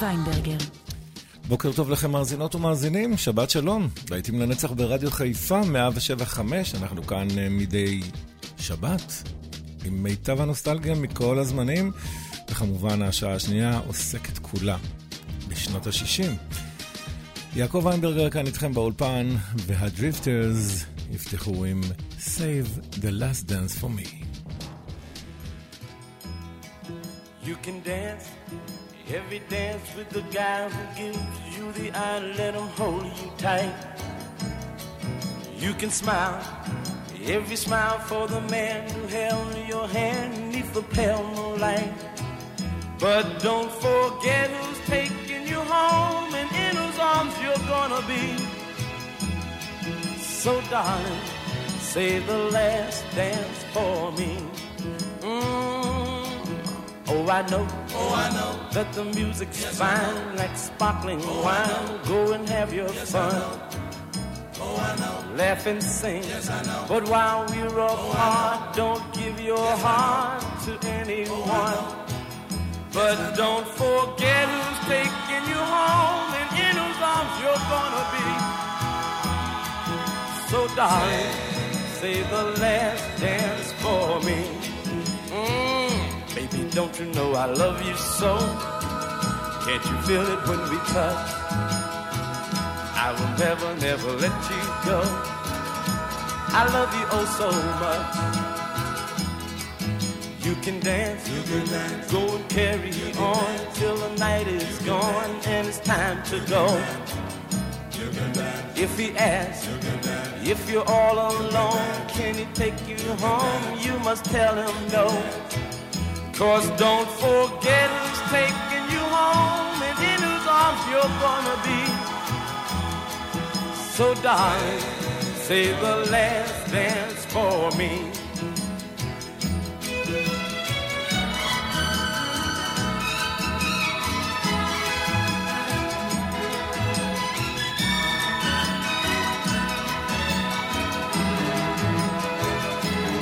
ויינברגר. בוקר טוב לכם מאזינות ומאזינים, שבת שלום. להיטים לנצח ברדיו חיפה, 107.5, אנחנו כאן אה, מדי שבת, עם מיטב הנוסטלגיה מכל הזמנים, וכמובן השעה השנייה עוסקת כולה בשנות ה-60. יעקב ויינברגר כאן איתכם באולפן, והדריפטרס יפתחו עם Save the Last Dance for Me. You can dance every dance with the guy who gives you the eye, let him hold you tight. You can smile every smile for the man who held your hand neath the pale moonlight. But don't forget who's taking you home and in whose arms you're gonna be. So darling, save the last dance for me. Mm. I know, oh, I know that the music's yes, fine like sparkling oh, wine. Go and have your yes, fun. Oh. Laugh and sing. Yes. But while we're apart, don't give your heart to anyone. But don't forget who's taking you home and in whose arms you're gonna be. So, darling, save the last dance for me. Mm, don't you know I love you so? Can't you feel it when we touch? I will never, never let you go. I love you oh so much. You can dance, you can dance. go and carry on till the night is gone and it's time to go. If he asks, if you're all alone, can he take you home? You must tell him no. Cause don't forget who's taking you home and in whose arms you're gonna be. So darling, say the last dance for me.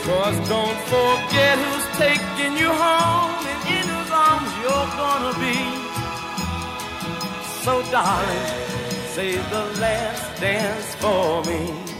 Cause don't forget who's taking you home and in whose arms you're gonna be. So darling, save the last dance for me.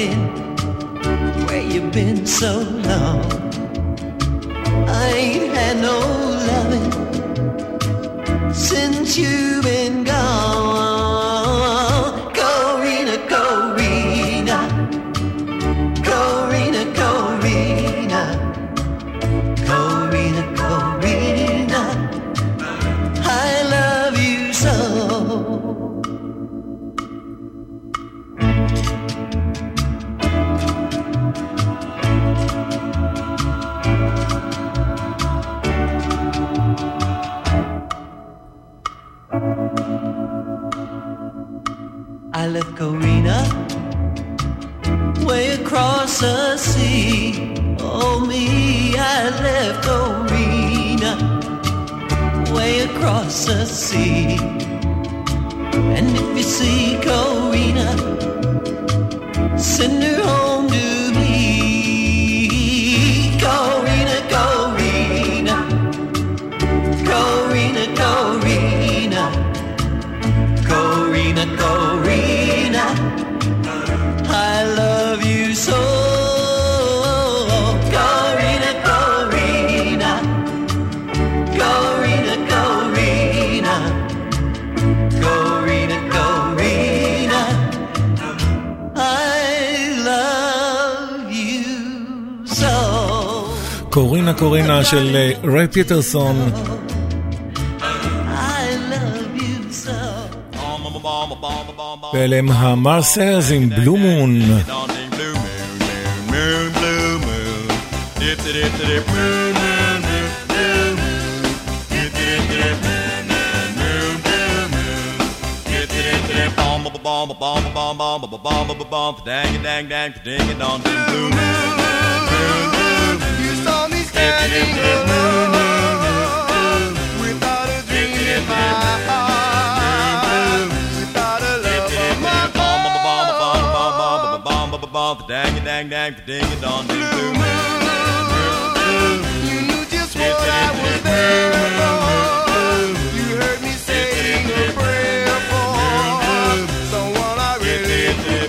Darling, where you been so long? I ain't had no loving since you've been gone. Left Corinna way across the sea. And if you see Corinna, send her home קורינה קורינה של ריי פיטרסון. ואלה הם המרסלס עם בלו מון. bomb bomb bomb bomb bomb bomb dang dang dang ding dong blue moon Standing alone without a dream in my heart, without a love of my. Dang dang dang ding on ding blue moon. You knew just what I was there for. You heard me saying a prayer for someone I really care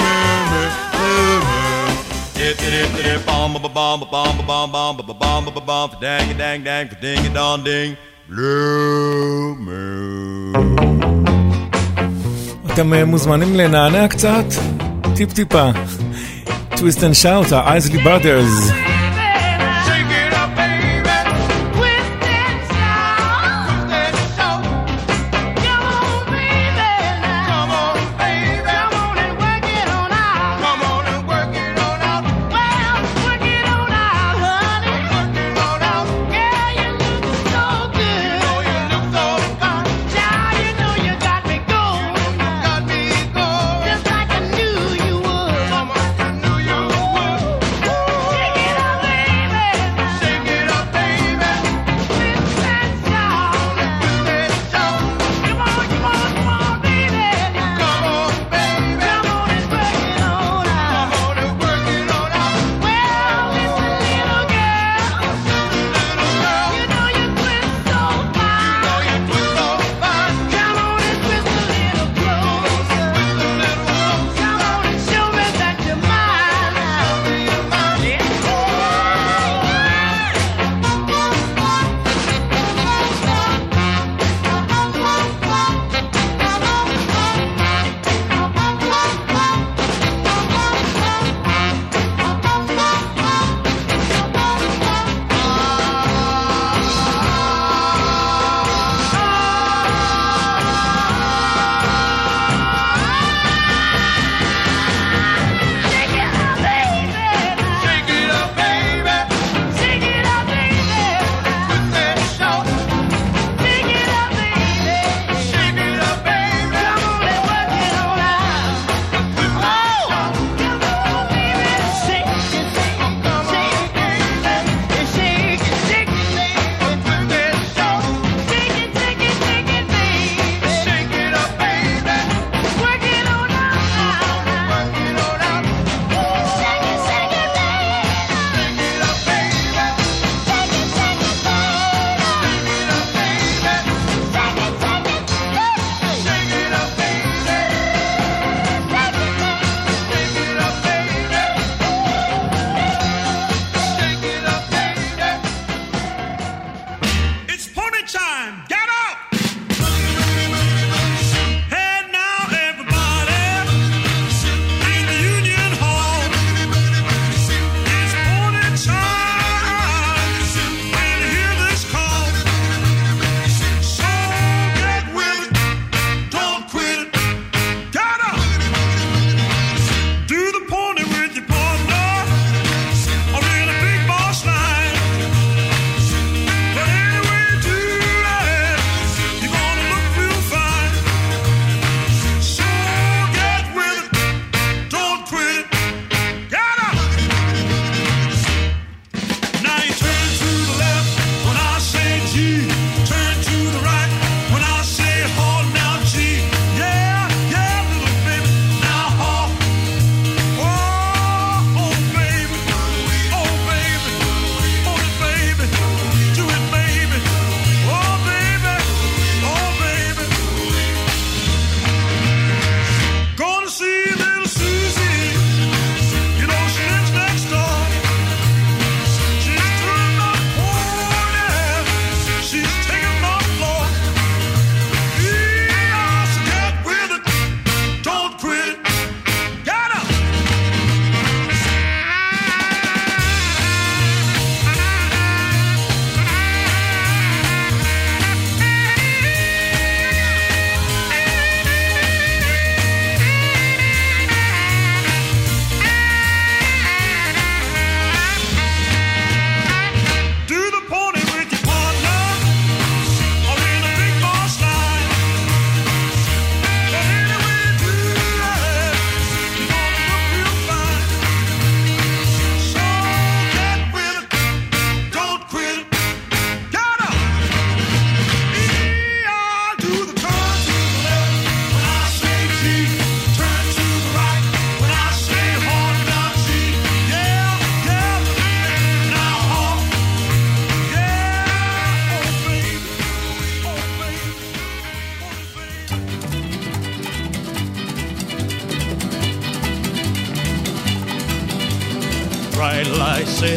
Bomb bomb bomb bomb bomb bomb bomb bomb bomb dang dang dang ding dong ding blue moon. אתם מוזמנים לנענע קצת? טיפ טיפה. טוויסט אנד שאוט, האייזלי בראדרס.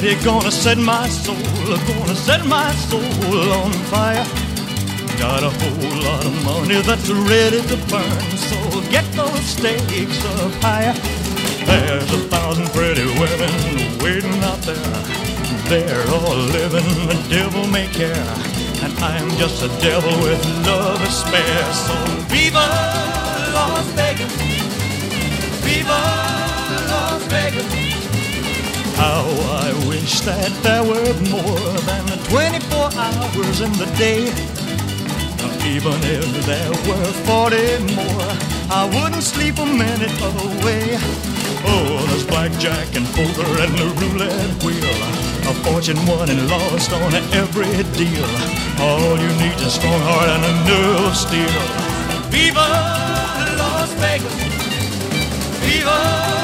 He gonna set my soul, gonna set my soul on fire. Got a whole lot of money that's ready to burn, so get those stakes up higher. There's a thousand pretty women waiting out there. They're all living the devil may care, and I'm just a devil with love to spare. So viva Las Vegas, viva Las Vegas. How I wish that there were more than 24 hours in the day. Even if there were 40 more, I wouldn't sleep a minute away. Oh, there's blackjack and poker and the roulette wheel. A fortune won and lost on every deal. All you need is a strong heart and a nerve of steel. Viva Las Vegas! Viva!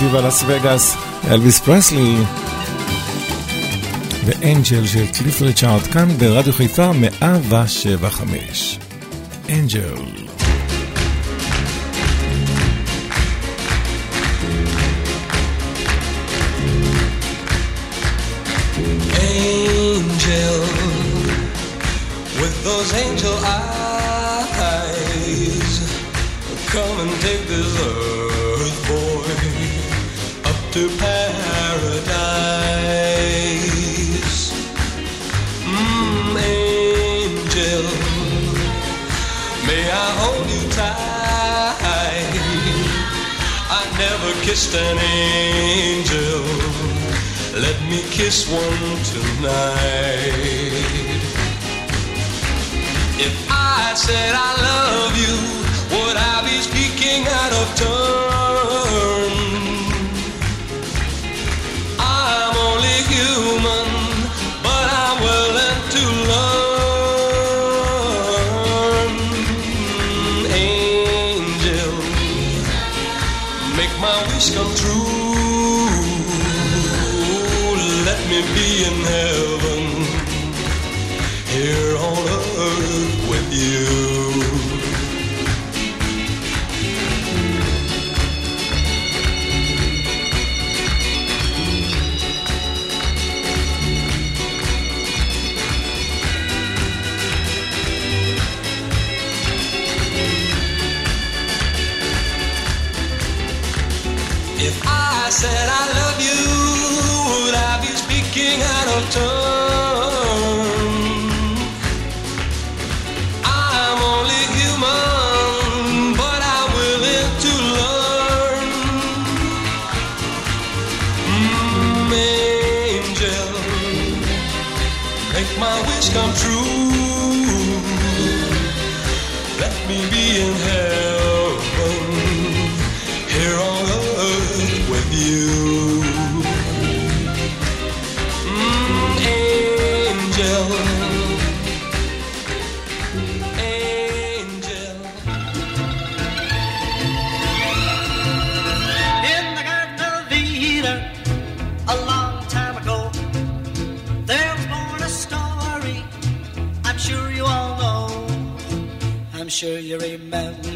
ויבה לס וגאס, אלוויס פרסלי ואנג'ל של קליף ריצ'ארד כאן ברדיו חיפה 175. אנג'ל. those angel eyes. Come and take this up to paradise. Mm, angel, may I hold you tight? I never kissed an angel. Let me kiss one tonight. If I said I love you, would I be speaking out of turn? Sure you remember.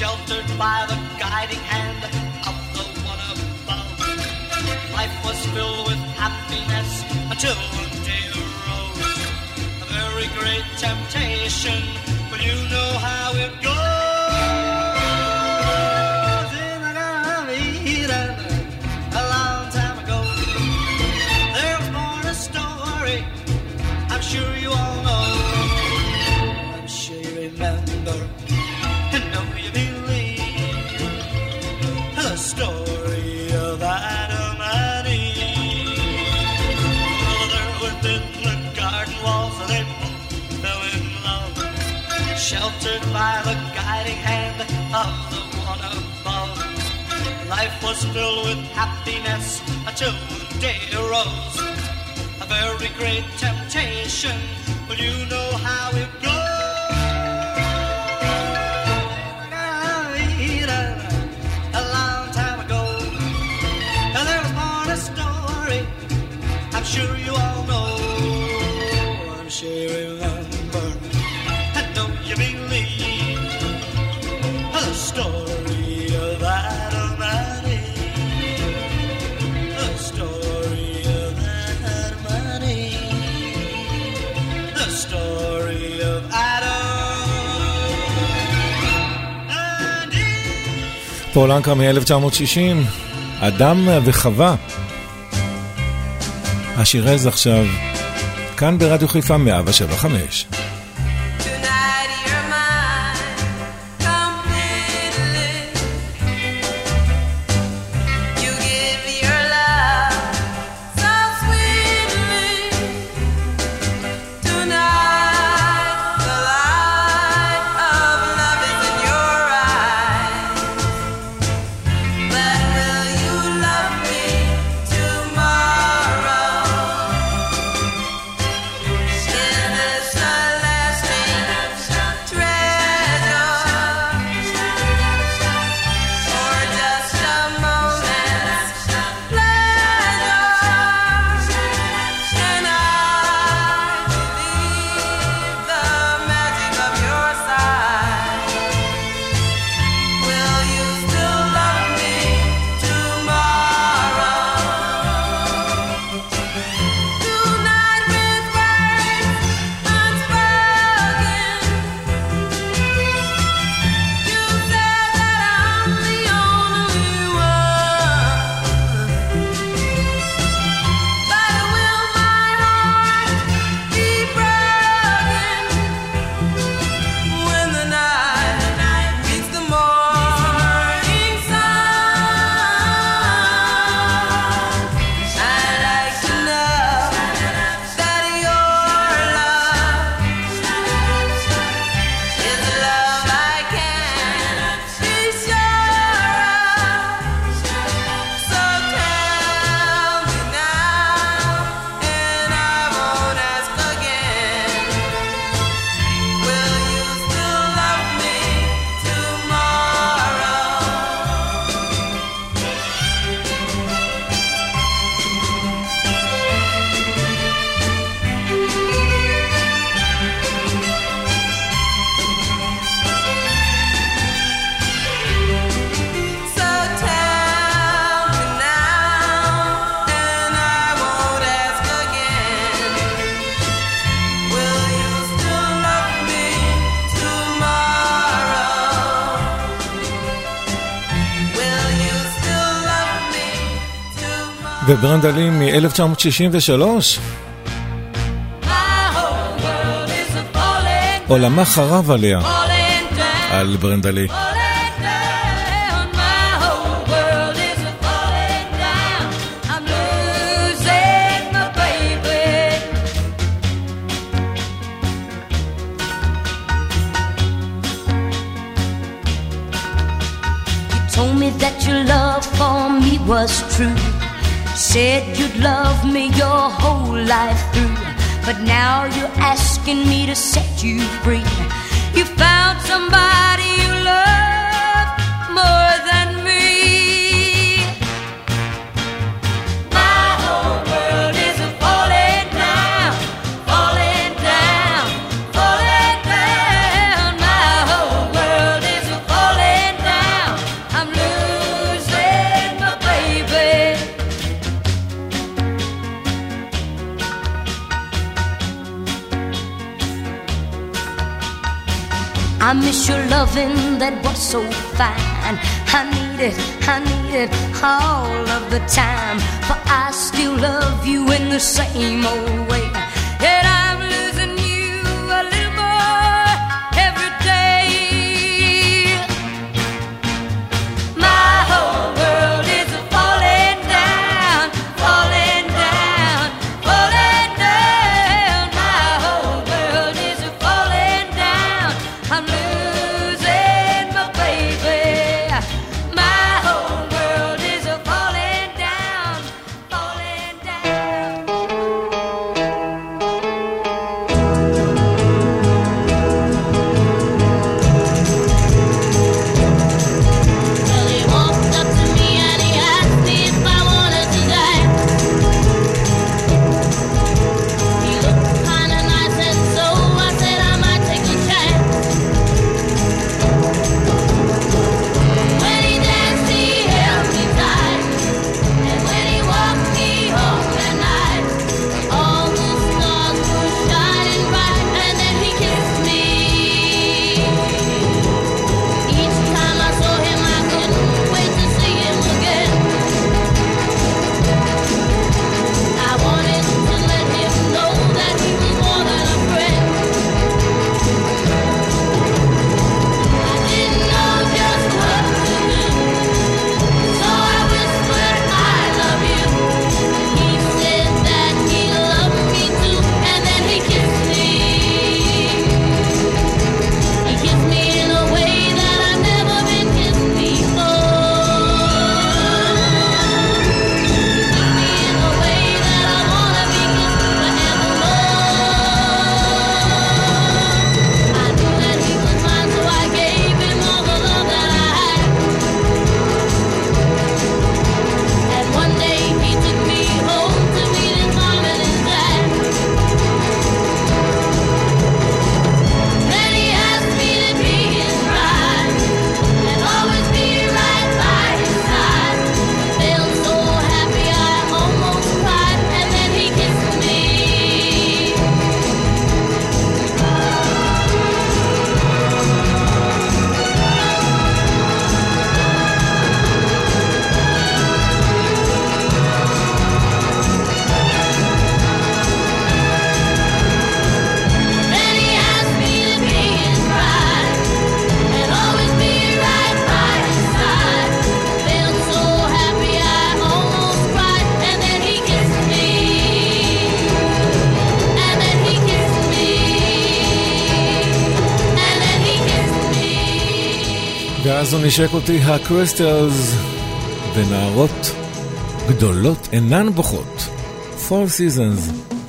sheltered by the guiding hand of the one above. Life was filled with happiness until one day arose. A very great temptation, but you know how it goes. sheltered by the guiding hand of the one above. Life was filled with happiness until day arose. A very great temptation, but you know how it goes. פול מ-1960, אדם וחווה. השיר עז עכשיו, כאן ברדיו חיפה 107.5. וברנדלים מ-1963. עולמה חרב עליה, על ברנדלי. was true said you'd love me your whole life through, but now you're asking me to set you free. You found somebody. loving that was so fine. I need it, I need it all of the time. For I still love you in the same old way. אז הוא נשק אותי הקריסטלס, ונערות גדולות אינן בוכות. Four Seasons.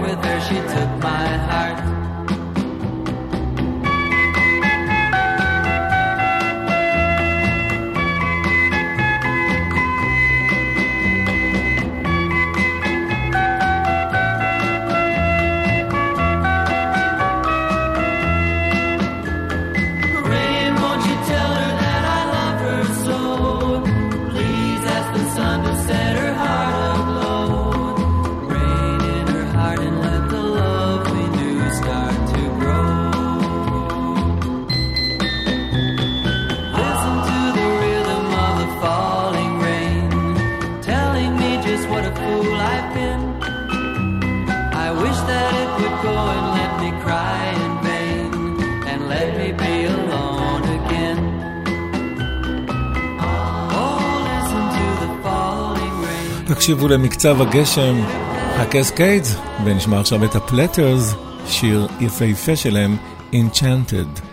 with her, she took my hand. תקשיבו למקצב הגשם, הקסקיידס, ונשמע עכשיו את הפלטרס, שיר יפהפה שלהם, Enchanted.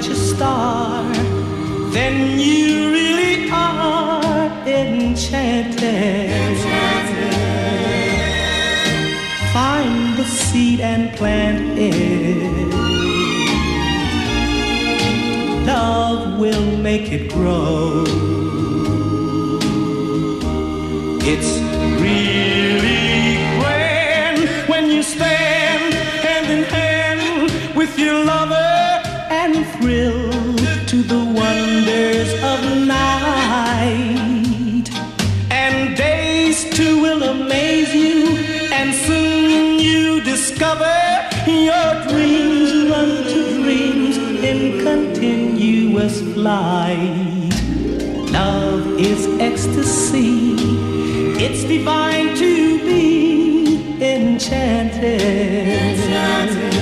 such a star, then you really are enchanted. enchanted. Find the seed and plant it. Love will make it grow. It's flight. Love is ecstasy, it's divine to be enchanted. enchanted.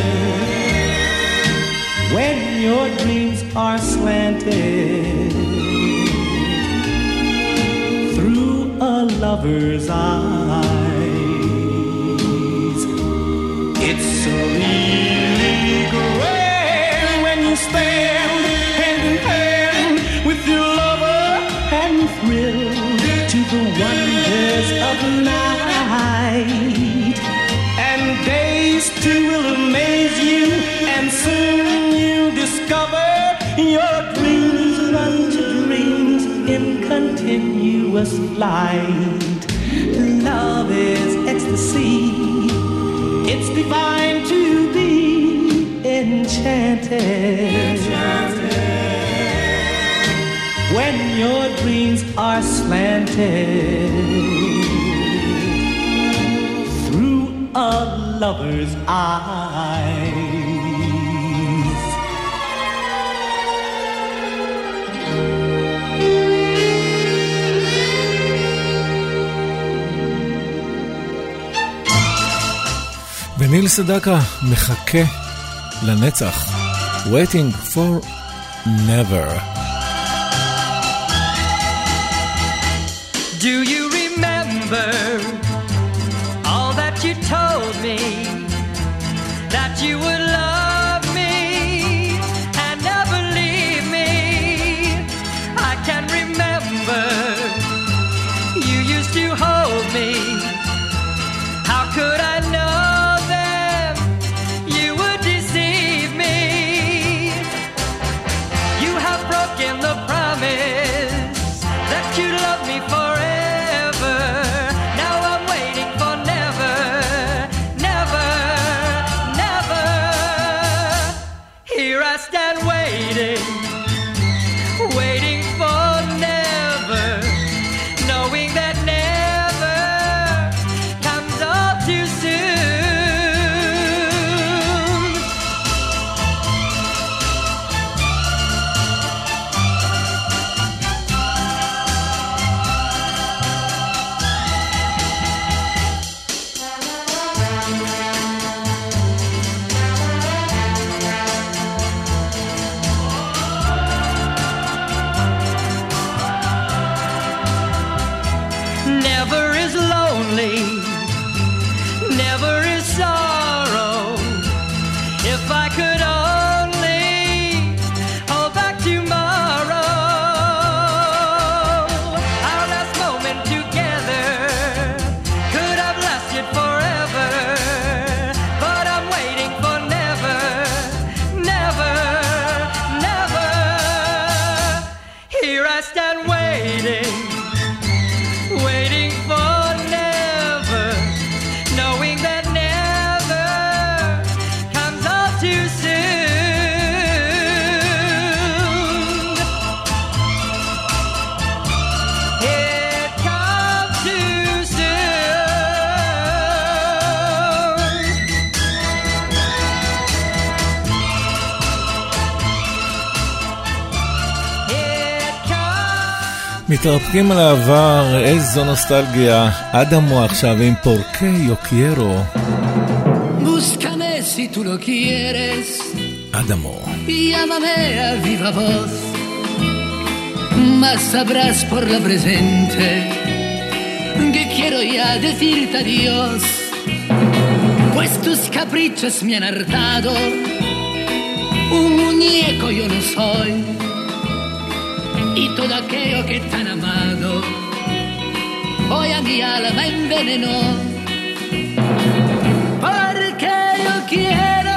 When your dreams are slanted through a lover's eye And soon you discover your dreams run to dreams in continuous flight. Love is ecstasy. It's divine to be enchanted. enchanted. When your dreams are slanted through a lover's eye. וניל סדקה מחכה לנצח. Waiting for never. מתרפקים על העבר, איזו נוסטלגיה. אדמו עכשיו עם פורקי יוקיירו. Búscame si tú lo quieres. אדמו. Llámame a viva voz. Mas sabrás por la presente que quiero ya decirte adiós. Pues tus caprichos me han hartado. Un muñeco yo no soy. y todo aquello que tan amado hoy a mi alma envenenó. Porque yo quiero,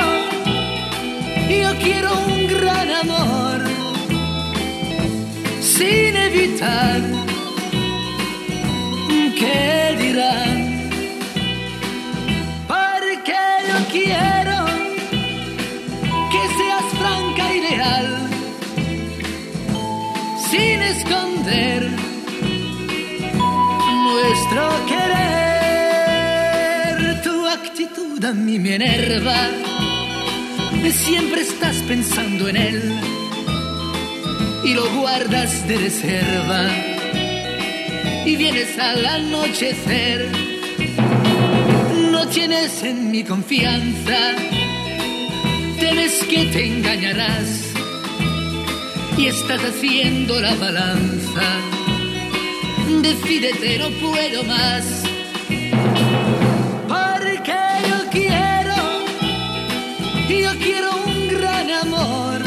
yo quiero un gran amor, sin evitar qué dirán. Nuestro querer. Tu actitud a mí me enerva, siempre estás pensando en él y lo guardas de reserva y vienes al anochecer. No tienes en mi confianza, temes que te engañarás y estás haciendo la balanza. Decídete, no puedo más. Porque yo quiero, yo quiero un gran amor,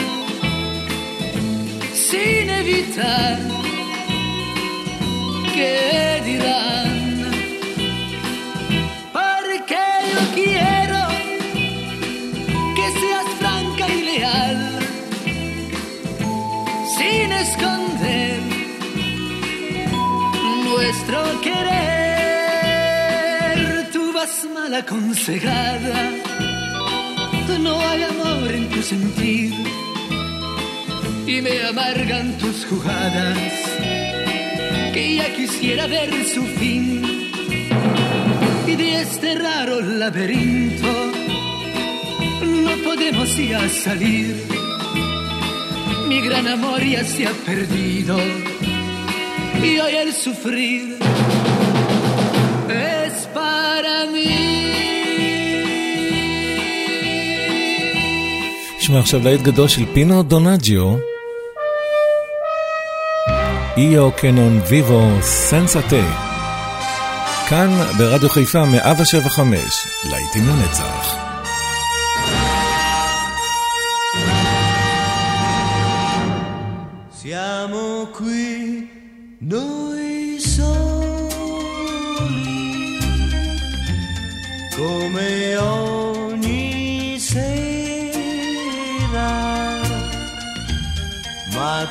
sin evitar qué dirán. Nuestro querer. Tú vas mal aconsejada, no hay amor en tu sentir y me amargan tus jugadas, que ya quisiera ver su fin y de este raro laberinto no podemos ya salir. Mi gran amor ya se ha perdido y hoy el sufrir נשמע עכשיו להיט גדול של פינו דונג'יו. איו קנון ויבו סנסטה. כאן ברדיו חיפה 175, להיטים לנצח. Siamo qui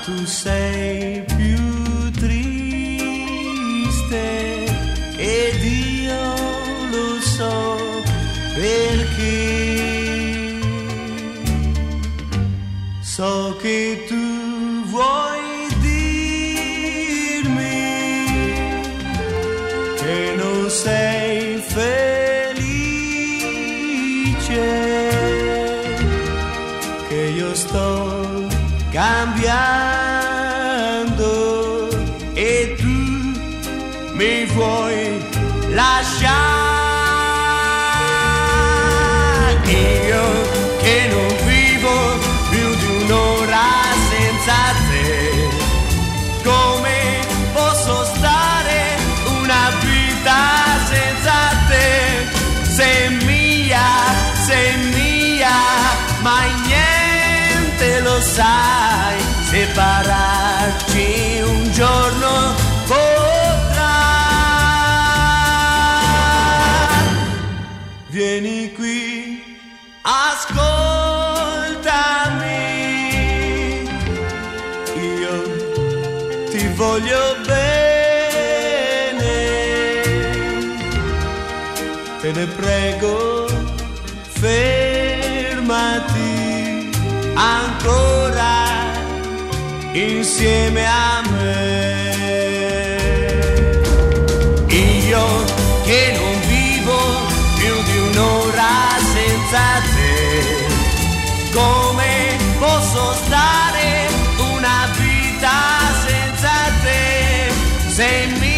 tu sei più triste ed io lo so perché. So che tu vuoi dirmi che non sei voglio bene te ne prego, fermati ancora insieme a me. Io che non vivo più di un'ora senza te, Sei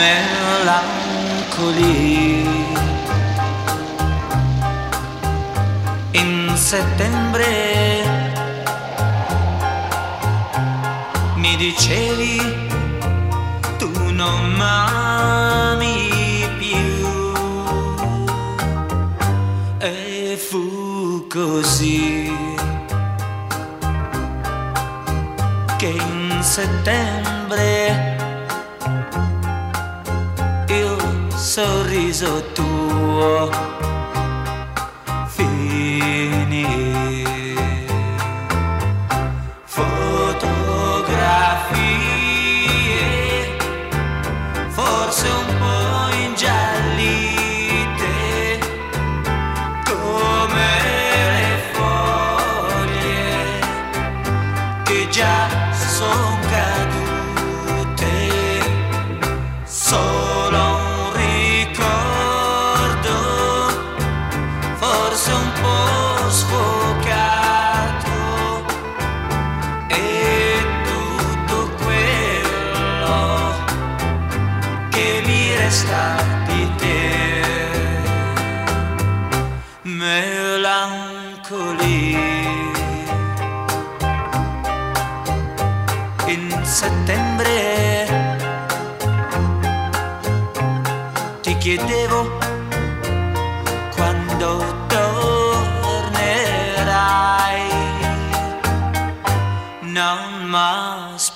melancoli. In settembre mi dicevi tu non m'ami più e fu così che in settembre sorriso tuo. Finì. Fotografie, forse un po' ingiallite, come le foglie che già son cadute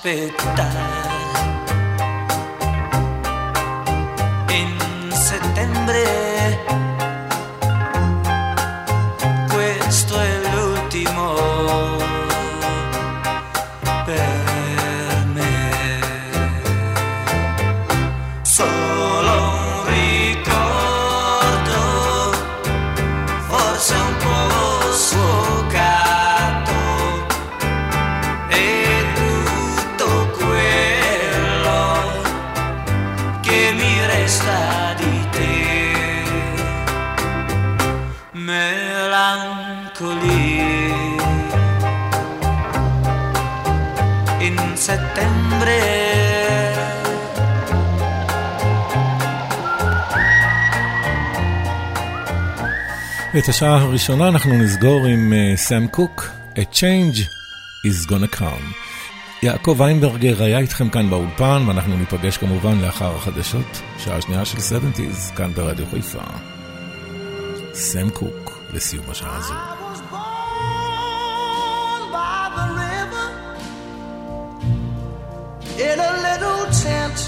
m'aspettare ואת השעה הראשונה אנחנו נסגור עם אה, סם קוק, A Change is gonna come. יעקב ויינברגר היה איתכם כאן באולפן, ואנחנו ניפגש כמובן לאחר החדשות, שעה שנייה של 70's, כאן ברדיו חיפה. סם קוק, לסיום השעה הזו. in a little tent.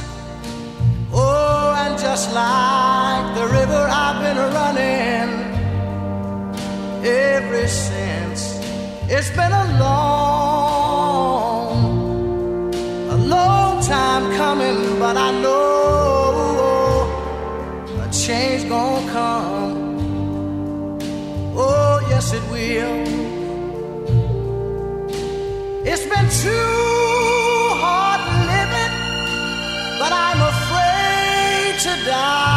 Oh, and just like the river, I've been running ever since. It's been a long, a long time coming, but I know a change gonna come. Oh, yes, it will. It's been too hard living, but I'm afraid to die.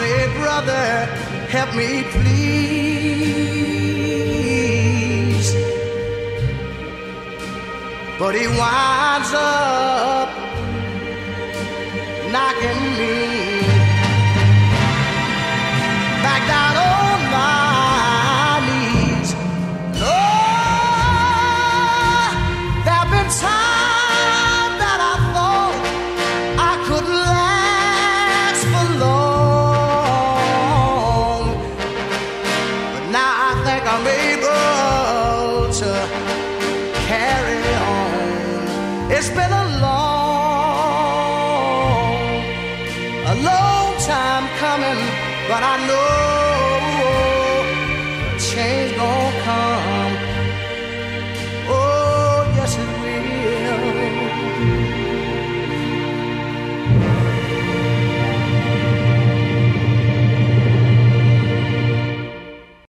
say, Brother, help me please. But he winds up knocking me